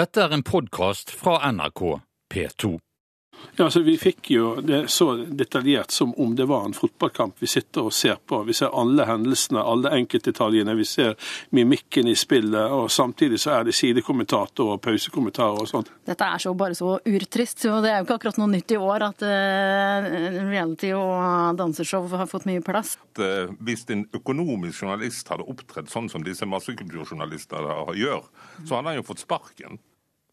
Dette er en podkast fra NRK P2. Ja, altså Vi fikk jo det så detaljert som om det var en fotballkamp vi sitter og ser på. Vi ser alle hendelsene, alle enkeltdetaljene. Vi ser mimikken i spillet, og samtidig så er det sidekommentatorer og pausekommentarer og sånt. Dette er så bare så urtrist, og det er jo ikke akkurat noe nytt i år at uh, reality og danseshow har fått mye plass. Uh, hvis en økonomisk journalist hadde opptredd sånn som disse massekulturjournalistene gjør, så hadde han jo fått sparken.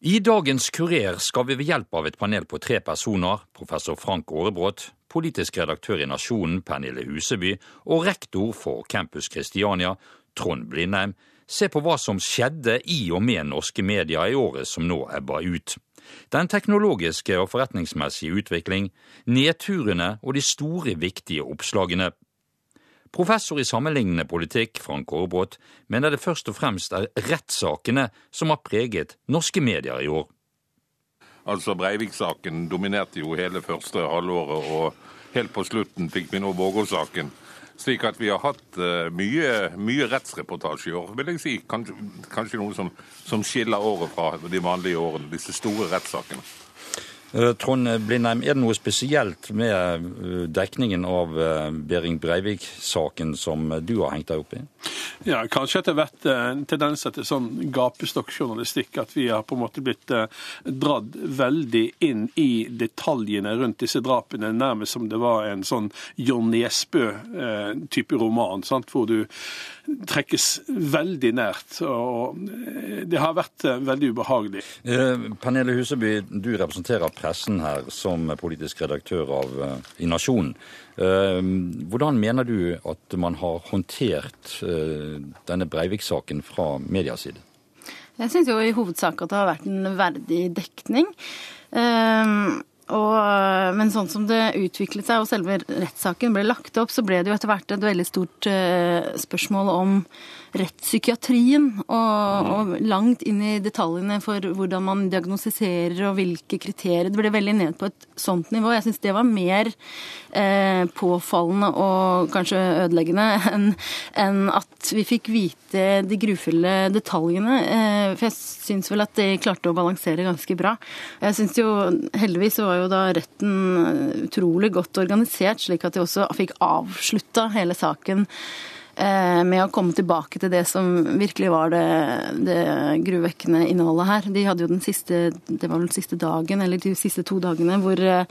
I dagens Kurer skal vi ved hjelp av et panel på tre personer, professor Frank Aarebrot, politisk redaktør i Nasjonen Pernille Huseby og rektor for Campus Christiania, Trond Blindheim, se på hva som skjedde i og med norske medier i året som nå ebber ut. Den teknologiske og forretningsmessige utvikling, nedturene og de store, viktige oppslagene. Professor i sammenlignende politikk, Frank Aarebrot, mener det først og fremst er rettssakene som har preget norske medier i år. Altså Breivik-saken dominerte jo hele første halvåret, og helt på slutten fikk vi nå Vågå-saken. Slik at vi har hatt uh, mye, mye rettsreportasje i år, vil jeg si. Kanskje, kanskje noe som, som skiller året fra de vanlige årene, disse store rettssakene. Eh, Trond Blindheim, er det noe spesielt med eh, dekningen av eh, Behring Breivik-saken som du har hengt deg opp i? Ja, Kanskje at det har vært tendenser til sånn gapestokkjournalistikk. At vi har på en måte blitt dratt veldig inn i detaljene rundt disse drapene. Nærmest som det var en sånn John Nesbø-type roman. Sant? Hvor du trekkes veldig nært. og Det har vært veldig ubehagelig. Eh, Pernille Huseby, du representerer pressen her som politisk redaktør av, uh, i Nasjonen. Uh, hvordan mener du at man har håndtert uh, denne Breivik-saken fra medias side? Jeg syns jo i hovedsak at det har vært en verdig dekning. Og, men sånn som det utviklet seg og selve rettssaken ble lagt opp, så ble det jo etter hvert et veldig stort spørsmål om rettspsykiatrien og, og, langt inn i detaljene for hvordan man diagnostiserer og hvilke kriterier. Det ble veldig ned på et sånt nivå. Jeg syns det var mer eh, påfallende og kanskje ødeleggende enn en at vi fikk vite de grufulle detaljene. Eh, for jeg syns vel at de klarte å balansere ganske bra. Jeg syns jo heldigvis var jo da retten utrolig godt organisert, slik at de også fikk avslutta hele saken Eh, med å komme tilbake til det som virkelig var det, det gruvekkende innholdet her. De hadde jo den siste, det var den siste dagen, eller de siste to dagene, hvor, eh,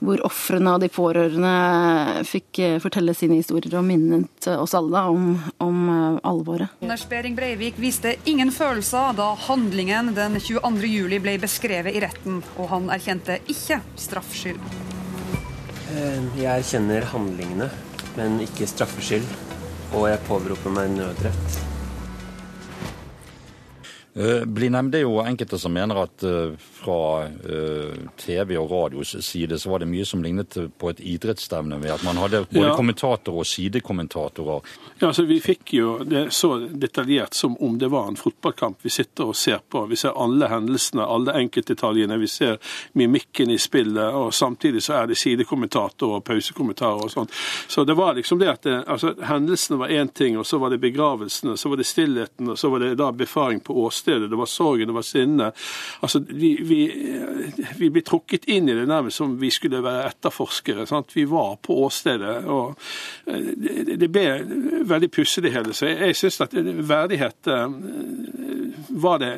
hvor ofrene og de pårørende fikk eh, fortelle sine historier og minnet oss alle om, om alvoret. Anders Behring Breivik viste ingen følelser da handlingen den 22.07 ble beskrevet i retten, og han erkjente ikke straffskyld. Jeg erkjenner handlingene, men ikke straffskyld og jeg påberoper meg nødrett. Eh, nevnt. det er jo enkelte som mener at eh, fra eh, TV og radios side så var det mye som lignet på et idrettsstevne ved at man hadde både ja. kommentatorer og sidekommentatorer. Ja, altså Vi fikk jo det så detaljert som om det var en fotballkamp vi sitter og ser på. Vi ser alle hendelsene, alle enkeltdetaljene. Vi ser mimikken i spillet, og samtidig så er det sidekommentatorer og pausekommentarer og sånn. Så det var liksom det at det, altså, hendelsene var én ting, og så var det begravelsene, så var det stillheten, og så var det da befaring på åstedet stedet. Det var sorgen, det var sinne. Altså, vi, vi, vi ble trukket inn i det nærmest som vi skulle være etterforskere. Sant? Vi var på åstedet. og eh, Det, det ble veldig pussig, det hele. Så jeg, jeg syns at verdighet eh, var det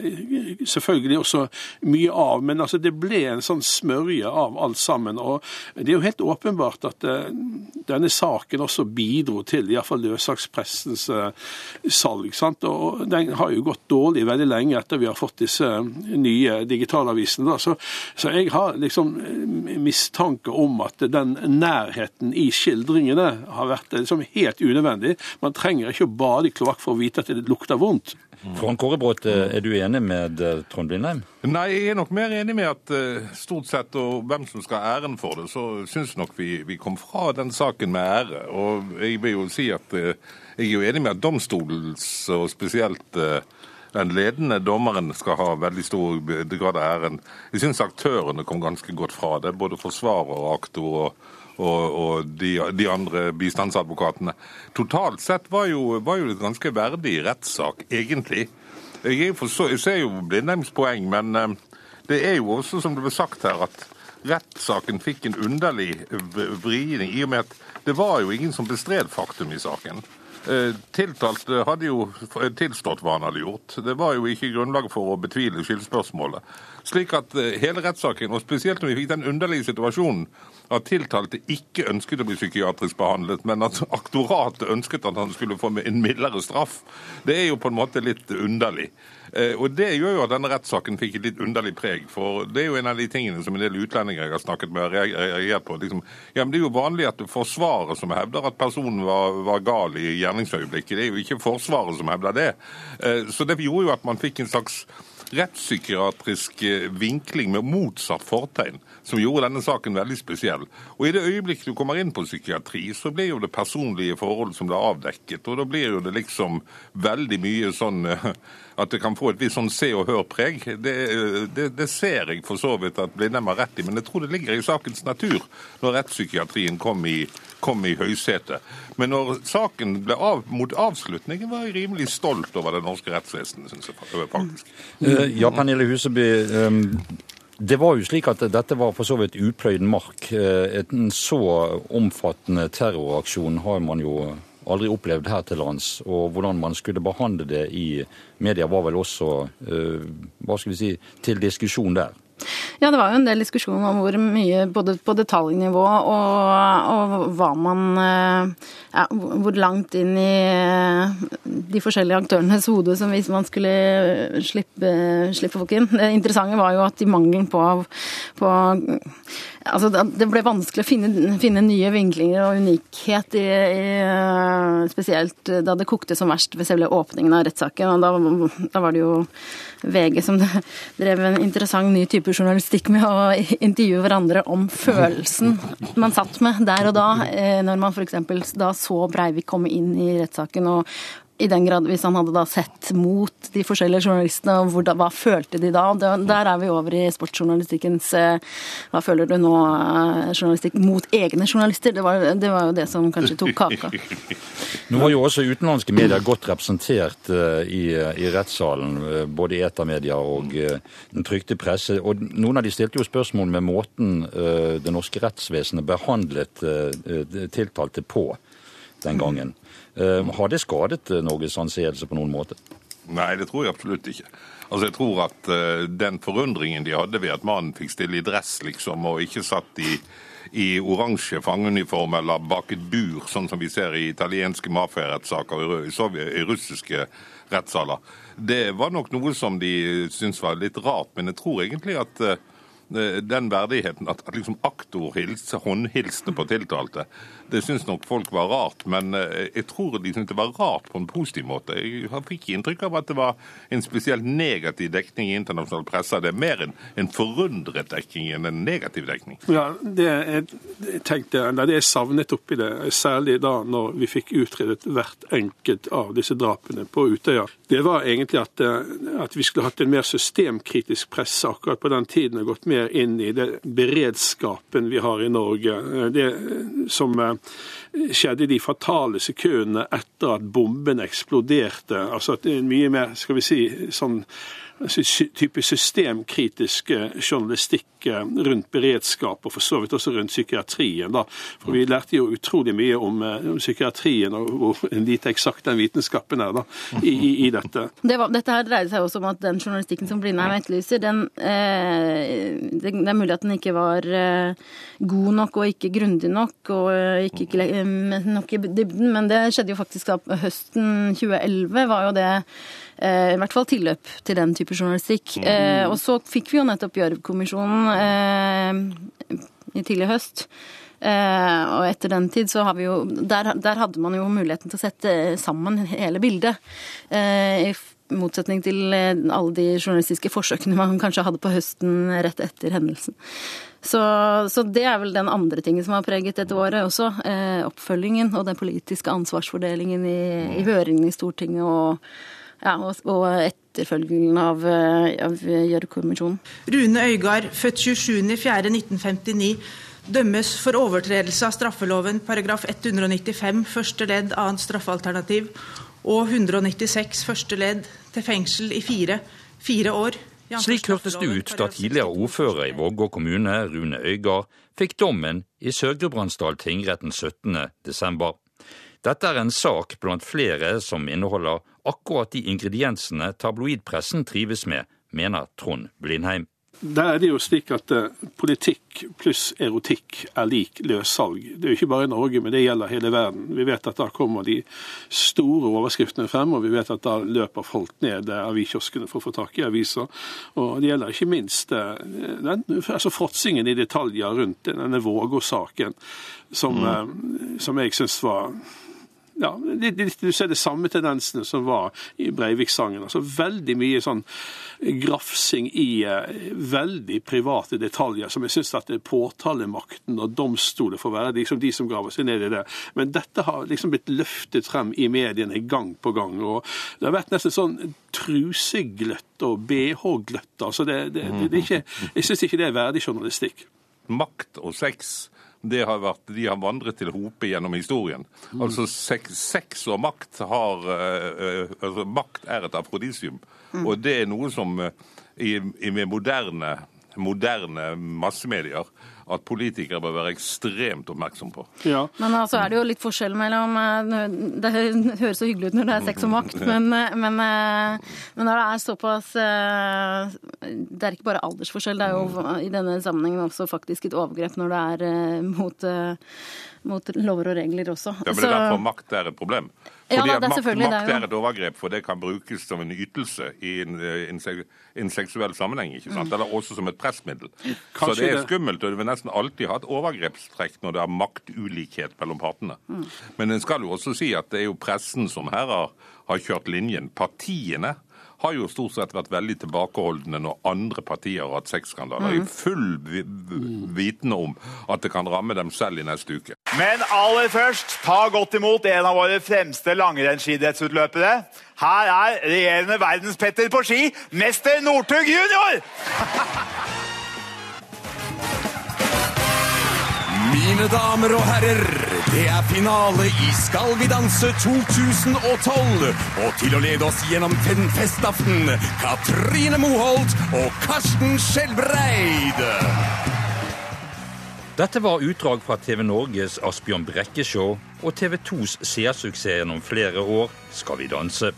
selvfølgelig også mye av, men altså det ble en sånn smørje av alt sammen. og Det er jo helt åpenbart at uh, denne saken også bidro til iallfall løssakspressens uh, salg. sant? Og Den har jo gått dårlig veldig lenge etter vi har fått disse uh, nye digitalavisene. da, så, så, jeg har liksom mistanke om at den nærheten i skildringene har vært liksom helt unødvendig. Man trenger ikke å bade i kloakk for å vite at det lukter vondt. Frank Kåre eh, er du enig med eh, Trond Blindheim? Nei, jeg er nok mer enig med at eh, stort sett, og hvem som skal ha æren for det, så syns nok vi, vi kom fra den saken med ære. Og jeg vil jo si at jeg er jo enig med at domstolens, og spesielt den ledende dommeren skal ha veldig stor grad av æren. Jeg syns aktørene kom ganske godt fra det, både forsvarer og aktor. og og, og de, de, andre bistandsadvokatene. Totalt sett var jo, var jo et ganske verdig rettssak, egentlig. Jeg, forstår, jeg ser jo Blindheims poeng, men eh, det er jo også, som det ble sagt her, at rettssaken fikk en underlig vridning, i og med at det var jo ingen som bestred faktum i saken. Eh, tiltalte hadde jo tilstått hva han hadde gjort. Det var jo ikke grunnlag for å betvile skyldspørsmålet. Slik at eh, hele rettssaken, og spesielt når vi fikk den underlige situasjonen at tiltalte ikke ønsket å bli psykiatrisk behandlet, men at aktoratet ønsket at han skulle få en mildere straff, det er jo på en måte litt underlig. Eh, og Det gjør jo at denne rettssaken fikk et litt underlig preg. for Det er jo en av de tingene som en del utlendinger jeg har snakket med, har reagert på. Liksom, ja, men Det er jo vanlig at Forsvaret som hevder at personen var, var gal i gjerningsøyeblikket. Det er jo ikke Forsvaret som hevder det. Eh, så det gjorde jo at man fikk en slags rettspsykiatrisk eh, vinkling med motsatt fortegn, som gjorde denne saken veldig spesiell. Og I det øyeblikket du kommer inn på psykiatri, så blir jo det personlige forhold som blir avdekket. Og da blir jo det liksom veldig mye sånn eh, at det kan få et visst sånn se og hør-preg. Det, eh, det, det, ser jeg for så vidt at Blindheim har rett i, men jeg tror det ligger i sakens natur når rettspsykiatrien kom i, kom i høysetet. Men når saken ble av, mot avslutningen, var jeg rimelig stolt over det norske rettsvesenet, syns jeg faktisk. Eh, ja, Pernille Huseby. Det var jo slik at dette var for så vidt upløyd mark. Eh, en så omfattende terroraksjon har man jo aldri opplevd her til lands. Og hvordan man skulle behandle det i media var vel også eh, hva skal vi si, til diskusjon der. Ja, det var jo en del diskusjon om hvor mye, både på detaljnivå og, og hva man eh, ja, Hvor langt inn i eh, de forskjellige aktørenes hode som hvis man skulle slippe, slippe folk inn. Det interessante var jo at i mangelen på, på Altså, det ble vanskelig å finne, finne nye vinklinger og unikhet, i, i, eh, spesielt da det kokte som verst ved selve åpningen av rettssaken. da, da, var det jo VG som drev en interessant ny type journalistikk med å intervjue hverandre om følelsen man satt med der og da, eh, når man f.eks. da så Breivik komme inn i rettssaken og i den grad hvis han hadde da sett mot de forskjellige journalistene, og hvor, hva følte de da? Der er vi over i sportsjournalistikkens eh, Hva føler du nå, eh, journalistikk mot egne journalister? Det var, det var jo det som kanskje tok kaka. Nå var jo også utenlandske medier godt representert uh, i, i, rettssalen, både i etermedia og den trykte presse. Og noen av de stilte jo spørsmål med måten det norske rettsvesenet behandlet tiltalte på den gangen. Eh, har det skadet eh, Norges anseelse på noen måte? Nei, det tror jeg absolutt ikke. Altså, Jeg tror at uh, den forundringen de hadde ved at mannen fikk stille i dress, liksom, og ikke satt i, i oransje fangeuniform eller bak et bur, sånn som vi ser i italienske mafiarettssaker i, i, russiske rettssaler, det var nok noe som de syntes var litt rart. Men jeg tror egentlig at den verdigheten at, at liksom aktor håndhilste på tiltalte, det syns nok folk var rart. Men eh, jeg tror de syntes det var rart på en positiv måte. Jeg fikk inntrykk av at det var en spesielt negativ dekning i internasjonal presse. Det er mer en, en forundret dekning enn en negativ dekning. Ja, det jeg tenkte, eller det jeg savnet oppi det, særlig da når vi fikk utredet hvert enkelt av disse drapene på Utøya, det var egentlig at, eh, at vi skulle hatt en mer systemkritisk presse akkurat på den tiden og gått mer inn i det beredskapen vi har i Norge. Det som eh, skjedde de fatale sekundene etter at bomben eksploderte. Altså at det er mye mer, skal vi si, sånn type systemkritisk journalistikk eh, rundt beredskap, og for så vidt også rundt psykiatrien. Da. For Vi lærte jo utrolig mye om, eh, om psykiatrien og hvor lite eksakt den vitenskapen er da, i, i dette. Det var, dette her dreide seg også om at den journalistikken som Blindheim etterlyser, den, eh, det, det, er mulig at den ikke var eh, god nok og ikke grundig nok og eh, ikke, ikke nok i dybden, men det skjedde jo faktisk da høsten 2011 var jo det Eh, i hvert fall tilløp til den type journalistikk. Mm. Eh, og så fikk vi jo nettopp Gjørv-kommisjonen eh, i tidlig høst. og etter den tid så har vi jo der, der, hadde man jo muligheten til å sette sammen hele bildet. I motsetning til alle de journalistiske forsøkene man kanskje hadde på høsten rett etter hendelsen. Så, så, det er vel den andre tingen som har preget dette året også. Eh, oppfølgingen og den politiske ansvarsfordelingen i, i høringene i Stortinget og ja, og, og etterfølgelsen av, eh, av Gjørv-kommisjonen. Rune Øygard, født 27.04.1959, dømmes for overtredelse av straffeloven paragraf 195 første ledd annet straffealternativ og 196 første ledd til fengsel i fire, fire år. Slik hørtes det ut da tidligere ordfører i Vågå kommune, Rune Øygard, fikk dommen i Sør-Gudbrandsdal tingrett den 17. desember. Dette er en sak blant flere som inneholder akkurat de ingrediensene tabloidpressen trives med, mener Trond Blindheim. Der er det jo slik at uh, politikk pluss erotikk er lik løssalg. Det er jo ikke bare i Norge, men det gjelder hele verden. Vi vet at da kommer de store overskriftene frem, og vi vet at da løper folk ned aviskioskene for å få tak i aviser. Og det gjelder ikke minst uh, den, altså fråtsingen i detaljer rundt denne Vågå-saken, som, mm. uh, som jeg syns var ja, Du ser de samme tendensene som var i Breivik-sangen. altså Veldig mye sånn grafsing i uh, veldig private detaljer, som jeg syns at påtalemakten og domstoler får være liksom de som graver seg ned i det. Men dette har liksom blitt løftet frem i mediene gang på gang. og Det har vært nesten sånn trusegløtt og bh-gløtt. altså det, det, det, det, ikke, Jeg syns ikke det er verdig journalistikk. Makt og sex det har vært, de har vandret til hope gjennom historien. Mm. Altså Sex og makt har uh, altså, Makt er et afrodisium. Mm. Og det er noe som uh, i, i, med moderne, moderne massemedier at politikere bør være ekstremt oppmerksom på. Ja. Men altså er det jo litt forskjell mellom Det høres så hyggelig ut når det er sex og makt, men, men, men når det er såpass Det er ikke bare aldersforskjell, det er jo i denne sammenhengen også faktisk et overgrep når det er mot mot lover og regler også. Ja, men Det er derfor makt er et problem. Fordi ja, da, makt, makt er et overgrep, for det kan brukes som en ytelse i en, en, en seksuell sammenheng. ikke sant? Mm. Eller også som et pressmiddel. Kanskje Så det er skummelt, og du vil nesten alltid ha et overgrepstrekk når det er maktulikhet mellom partene. Mm. Men en skal jo også si at det er jo pressen som her har, har kjørt linjen. Partiene har jo stort sett vært veldig tilbakeholdne når andre partier har hatt sexskandaler, mm. i full vitende om at det kan ramme dem selv i neste uke. Men aller først, ta godt imot en av våre fremste langrennsskiidrettsutløpere. Her er regjerende verdenspetter på ski, mester Northug junior! Mine damer og herrer, det er finale i Skal vi danse 2012. Og til å lede oss gjennom den festaften, Katrine Moholt og Karsten Skjelbreid. Dette var utdrag fra TV Norges Asbjørn Brekke-show og TV 2s seersuksess gjennom flere år, Skal vi danse.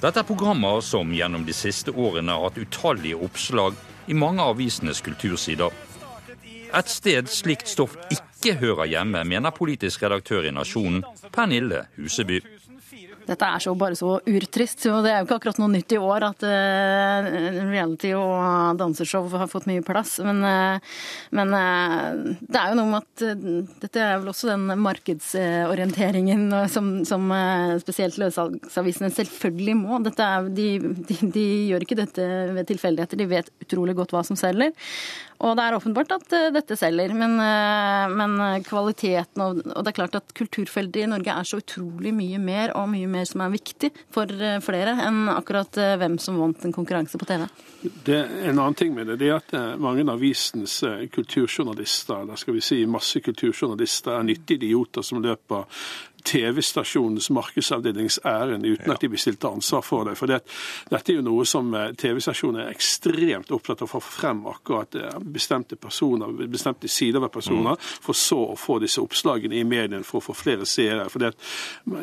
Dette er programmer som gjennom de siste årene har hatt utallige oppslag i mange av avisenes kultursider. Et sted slikt stoff ikke hører hjemme, mener politisk redaktør i Nasjonen, Pernille Huseby. Dette er så bare så urtrist, og det er jo ikke akkurat noe nytt i år at uh, reality og danseshow har fått mye plass. Men, uh, men uh, det er jo noe med at dette er vel også den markedsorienteringen som, som spesielt løssalgsavisene selvfølgelig må. Er, de, de, de, gjør ikke dette ved tilfeldigheter, de vet utrolig godt hva som selger. Og det er åpenbart at uh, dette selger, men, uh, men kvaliteten og, og, det er klart at kulturfeltet i Norge er så utrolig mye mer og mye mer som er viktig for flere enn akkurat hvem som vant en konkurranse på TV. Det En annen ting med det det er at mange av avisens kulturjournalister, eller skal vi si masse kulturjournalister, er nyttige idioter som løper TV-stasjonens markedsavdelings ærend uten at de blir stilt ansvar for det. For det, dette er jo noe som eh, TV-stasjonen er ekstremt opptatt av å få frem akkurat eh, bestemte personer, bestemte sider ved personer, mm. for så å få disse oppslagene i mediene for å få flere seere. For det,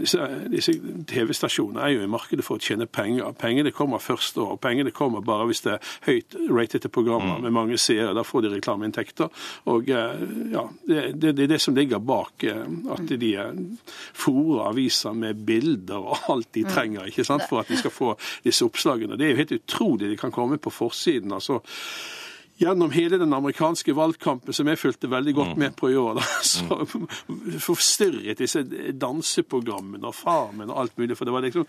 disse, disse TV-stasjonene er jo i markedet for å tjene penger. Pengene kommer først, og Pengene kommer bare hvis det er høyt ratede programmer mm. med mange seere. Da får de reklameinntekter. Og eh, ja, det, det, det er det som ligger bak at de fòre aviser med bilder og alt de mm. trenger ikke sant, for at de skal få disse oppslagene. Det er jo helt utrolig de kan komme på forsiden. altså gjennom hele den amerikanske valgkampen, som jeg fulgte veldig godt mm. med på i år, da, så forstyrret disse danseprogrammene og Farmen og alt mulig. For det var liksom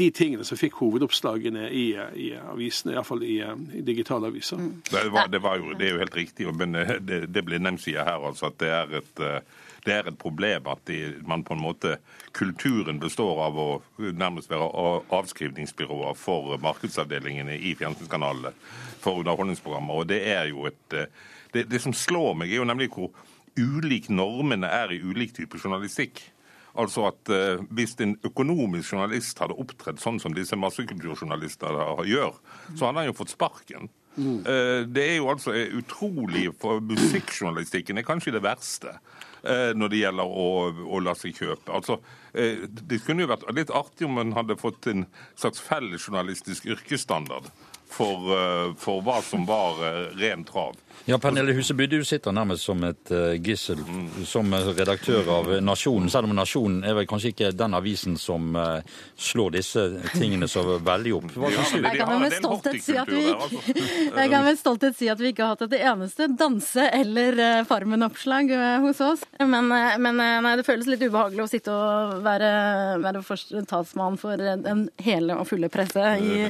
de tingene som fikk hovedoppslagene i, i avisene, iallfall i, i digitale aviser. Mm. Det, var, det, var jo, det, er jo helt riktig, men det, det ble nevnt sida her altså at det er et uh, det er et problem at de, man på en måte Kulturen består av å nærmest være avskrivningsbyråer for markedsavdelingene i fjernsynskanalene for underholdningsprogrammer. Og det er jo et eh, det, det som slår meg, er jo nemlig hvor ulik normene er i ulik type journalistikk. Altså at eh, Hvis en økonomisk journalist hadde opptredd sånn som disse massekulturjournalistene gjør, så hadde han jo fått sparken. Eh, Det er jo altså utrolig for Musikkjournalistikken er kanskje det verste eh, når det gjelder å, å la seg kjøpe. Altså, eh, Det kunne jo vært litt artig om man hadde fått en slags fellesjournalistisk yrkesstandard for, eh, for hva som var eh, ren trav. Ja, Pernille Huseby, du sitter nærmest som et eh, gissel som redaktør av Nasjonen, selv om Nasjonen er vel kanskje ikke den avisen som slår disse tingene så veldig opp. Hva syns du? Jeg kan med stolthet si at vi altså. Jeg kan med stolthet si at vi ikke har hatt et eneste danse- eller Farmen-oppslag hos oss. Men, men nei, det føles litt ubehagelig å sitte og være, være talsmann for den hele og fulle presse i,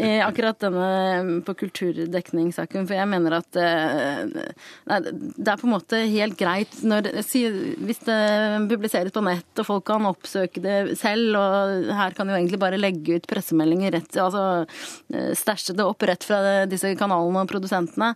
i akkurat denne på kulturdekningssaken. For jeg mener at eh, nei, det er på en måte helt greit når, hvis det publiseres på nett og folk kan oppsøke det selv, og her kan jo egentlig bare legge ut pressemeldinger rett, altså eh, stæsje det opp rett fra disse kanalene og produsentene.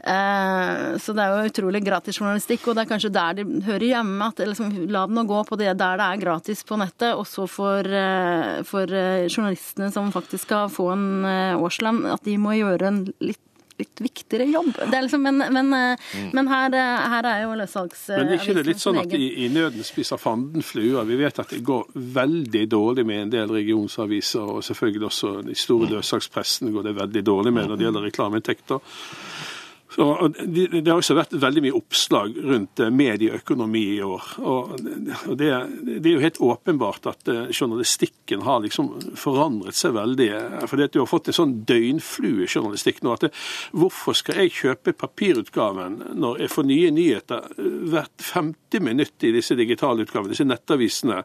Eh, Så det er jo utrolig gratis journalistikk, og det er kanskje der de hører hjemme. at liksom, La den å gå på det der det er gratis på nettet, og så for, eh, for eh, journalistene som faktisk skal få en årslønn, at de må gjøre en litt litt viktigere jobb. Det liksom, men, men, eh, men her, her er jo løssalgsavisen Men er ikke det litt sånn at i, i nøden spiser fanden fluer? Vi vet at det går veldig dårlig med en del regionsaviser, og selvfølgelig også i store løssalgspressene går det veldig dårlig med når det gjelder reklameinntekter. Så, det, det har også vært veldig mye oppslag rundt eh, medieøkonomi i år. Og, det, det er jo helt åpenbart at eh, journalistikken har liksom forandret seg veldig. fordi at du har fått en sånn døgnfluejournalistikk nå. at det, Hvorfor skal jeg kjøpe papirutgaven når jeg får nye nyheter eh, hvert femte minutt i disse digitale utgavene, disse nettavisene?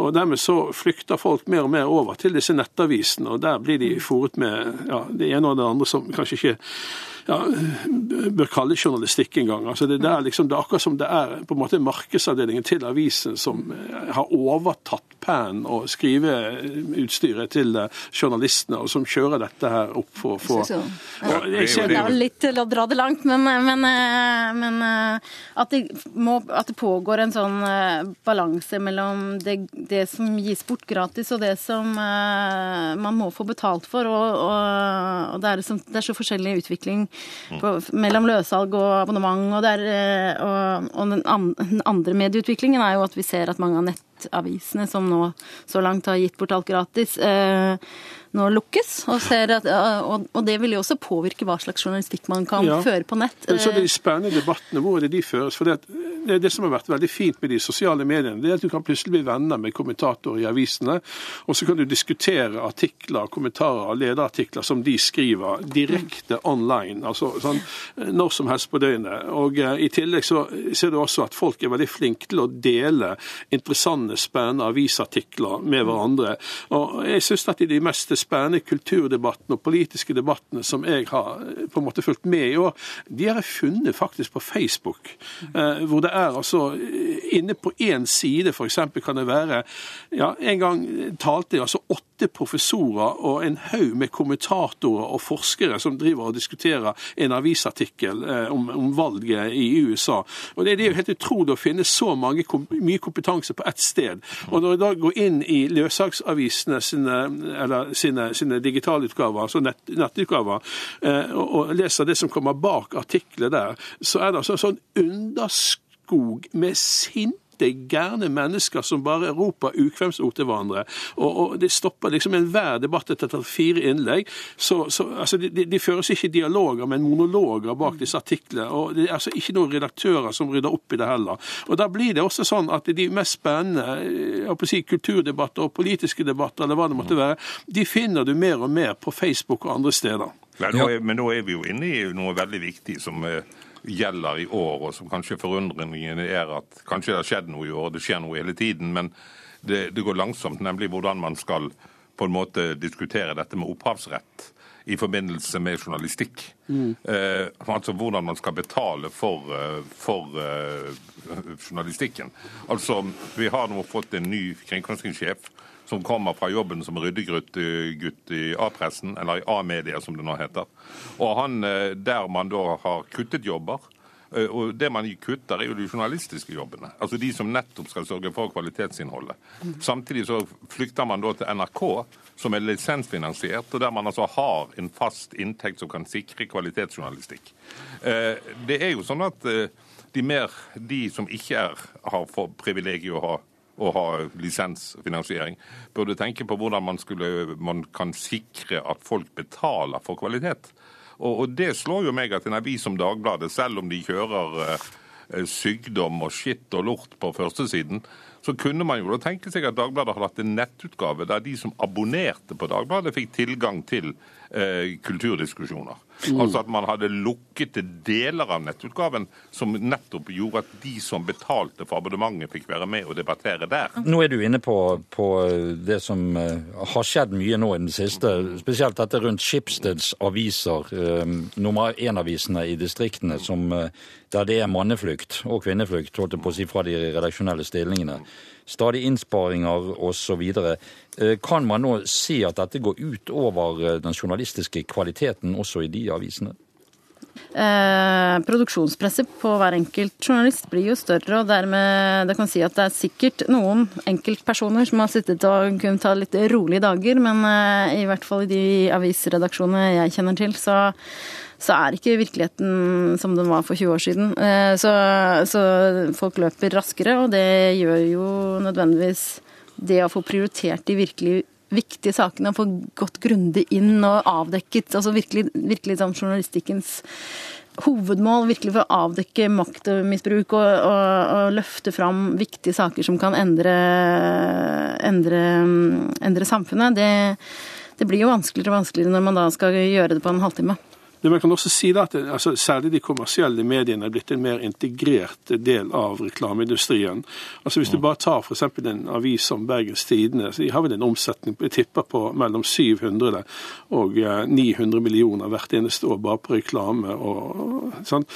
Og dermed så flykter folk mer og mer over til disse nettavisene, og der blir de fòret med ja, det ene og det andre som kanskje ikke ja, bør kalle journalistikk engang. Altså det, der liksom, det er akkurat som det er på en måte markedsavdelingen til avisen som eh, har overtatt penn og skriveutstyret til eh, journalistene, og som kjører dette her opp for å få Så- jeg ser Det er litt til å dra det langt, men, men, eh, men eh, at, det må, at det pågår en sånn balanse mellom det, det som gis bort gratis, og det som man må få betalt for. Og, og, og det, er liksom, det er så forskjellig utvikling på, mellom løssalg og abonnement. Og, det er, eh, og, og den, andre medieutviklingen er jo at vi ser at mange av nettavisene som nå så langt har gitt bort alt gratis, eh, nå lukkes. Og, ser at, og, og det vil jo også påvirke hva slags journalistikk man kan Ja. føre på nett. Så de spennende debattene, hvor er det de føres? For det, det, det som har vært veldig fint med de sosiale mediene, det er at du kan plutselig bli venner med kommentatorer i avisene, og så kan du diskutere artikler, kommentarer lederartikler som de skriver direkte online, altså sånn når som helst på døgnet. Og eh, i tillegg så ser du også at folk er veldig flinke til å dele interessante, spennende avisartikler med hverandre. Og jeg syns at i de mest spennende kulturdebattene og politiske debattene som jeg har eh, på en måte fulgt med i år, de har jeg funnet faktisk på Facebook. Eh, hvor det er altså eh, Inne på én side f.eks. kan det være ja, En gang talte jeg altså åtte professorer og en haug med kommentatorer og forskere som driver og diskuterer en avisartikkel eh, om, om valget i USA. Og det, det er jo helt utrolig å finne så mange, mye kompetanse på ett sted. Og når jeg da går inn i løssaksavisene sine, eller sine, sine digitalutgaver, altså nett, nettutgaver, eh, og, og leser det som kommer bak artikler der, så er det altså sånn underskog med sinte gærne mennesker som bare roper ukvemsord til hverandre. Og, og Det stopper liksom enhver debatt etter fire innlegg. Så, så altså, de, de føres ikke dialoger, men monologer bak disse artiklene. og Det er altså ikke noen redaktører som rydder opp i det heller. Og Da blir det også sånn at de mest spennende jeg å si, kulturdebatter og politiske debatter, eller hva det måtte være, de finner du mer og mer på Facebook og andre steder. Men nå, er, men nå er vi jo inne i noe veldig viktig som eh, gjelder i år, og som kanskje forundringen er at kanskje det har skjedd noe i år, det skjer noe hele tiden, men det, det går langsomt, nemlig hvordan man skal på en måte diskutere dette med opphavsrett i forbindelse med journalistikk. Eh, altså hvordan man skal betale for, eh, for uh, journalistikken. Altså, Vi har nå fått en ny kringkastingssjef som kommer fra jobben som ryddegutt i A-pressen, eller i A-media som det nå heter. Og han, eh, Der man da har kuttet jobber, Eh, Og det man kutter, er jo de journalistiske jobbene. Altså de som nettopp skal sørge for kvalitetsinnholdet. Samtidig så flykter man da til NRK, som er lisensfinansiert, og der man altså har en fast inntekt som kan sikre kvalitetsjournalistikk. Eh, Det er jo sånn at de mer de som ikke er, har for privilegiet å ha å ha lisensfinansiering, burde tenke på hvordan man, skulle, man kan sikre at folk betaler for kvalitet. Og, og det slår jo meg at en avis som Dagbladet, selv om de kjører eh, eh, sykdom og skitt og lort på førstesiden, så kunne man jo da tenke seg at Dagbladet hadde hatt en nettutgave der de som abonnerte på Dagbladet, fikk tilgang til eh, kulturdiskusjoner. Altså at man hadde lukket deler av nettutgaven som nettopp gjorde at de som betalte for abonnementet, fikk være med og debattere der. Nå er du inne på, på det som eh, har skjedd mye nå i den siste, spesielt dette rundt Skipsteds aviser, eh, nummer én-avisene i distriktene, som, eh, der det er manneflukt og kvinneflukt, holdt jeg på å si, fra de redaksjonelle stillingene. Stadig innsparinger osv. Eh, Kan man nå si at dette går ut over eh, den journalistiske kvaliteten også i de avisene? Eh, produksjonspresset på hver enkelt journalist blir jo større, og dermed det kan si at det er sikkert noen enkeltpersoner som har sittet og kunnet ta litt rolige dager, men eh, i hvert fall i de avisredaksjonene jeg kjenner til, så, så er ikke virkeligheten som den var for 20 år siden. Eh, så, så folk løper raskere, og det gjør jo nødvendigvis det å få prioritert de virkelig viktige sakene og få gått grundig inn og avdekket altså virkelig, virkelig sånn journalistikkens hovedmål, virkelig for å avdekke maktmisbruk og, og, og løfte fram viktige saker som kan endre, endre, endre samfunnet, det, det blir jo vanskeligere og vanskeligere når man da skal gjøre det på en halvtime. Men man kan også si at altså, Særlig de kommersielle mediene er blitt en mer integrert del av reklameindustrien. Altså Hvis du bare tar f.eks. en avis som Bergens Tidende, så de har vel en omsetning jeg tipper på mellom 700 og eh, 900 millioner hvert eneste år bare på reklame. og sånn.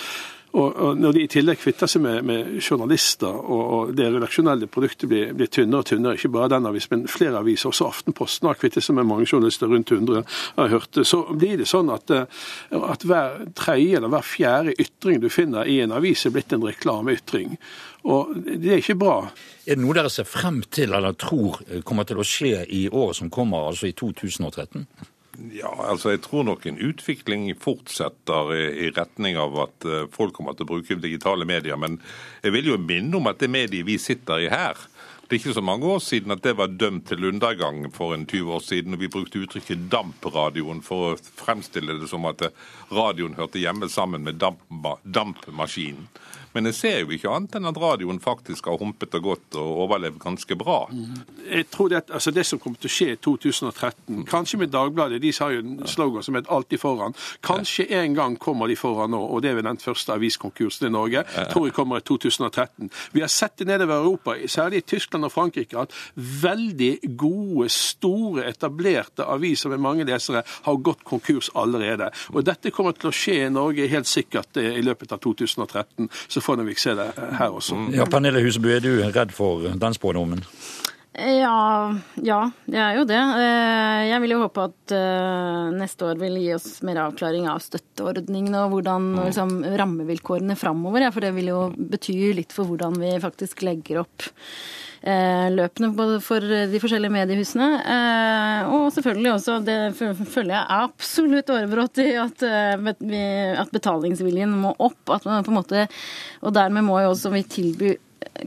Og, og Når de i tillegg kvitter seg med, med journalister, og, og det redaksjonelle produktet blir, blir tynnere og tynnere, ikke bare den avisen, men flere aviser, også Aftenposten har kvittet seg med mange journalister, rundt 100, har hørt, så blir det sånn at, eh, at hver tredje eller hver fjerde ytring du finner i en avis, er blitt en reklameytring. Og det er ikke bra. Er det noe dere ser frem til eller tror kommer til å skje i året som kommer, altså i 2013? Ja, altså Jeg tror nok en utvikling fortsetter i, i retning av at eh, folk kommer til å bruke digitale medier. Men jeg vil jo minne om at det mediet vi sitter i her, det er ikke så mange år siden at det var dømt til undergang for en 20 år siden. og Vi brukte uttrykket dampradioen for å fremstille det som at radioen hørte hjemme sammen med damp, dampmaskinen. Men jeg ser jo ikke annet enn at radioen faktisk har humpet og gått og overlevd ganske bra. Jeg tror det, altså det som kommer til å skje i 2013, kanskje med Dagbladet, de har jo en slogan som heter 'alltid foran'. Kanskje en gang kommer de foran nå, og det er ved den første aviskonkursen i Norge. tror jeg kommer i 2013. Vi har sett det nedover Europa, særlig i Tyskland og Frankrike, at veldig gode, store, etablerte aviser med mange lesere har gått konkurs allerede. Og dette kommer til å skje i Norge helt sikkert eh, i løpet av 2013. Så får vi se det eh, her også. Ja, Pernille Huseby, er du redd for den spådommen? Ja, ja, jeg er jo det. Eh, Jeg vil jo håpe at neste år vil gi oss mer avklaring av støtteordningene og hvordan liksom, rammevilkårene framover. ja, For det vil jo bety litt for hvordan vi faktisk legger opp løpene både for de forskjellige mediehusene. Eh, Og selvfølgelig også, det føler jeg er absolutt årebrått i, at, eh, at betalingsviljen må opp. At man på en måte, og dermed må jo også vi tilby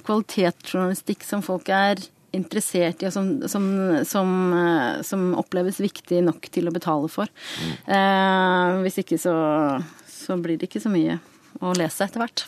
kvalitetsjournalistikk som folk er interessert i, og som, som, som, eh, som oppleves viktig nok til å betale for. Eh, hvis ikke så, så blir det ikke så mye å lese etter hvert.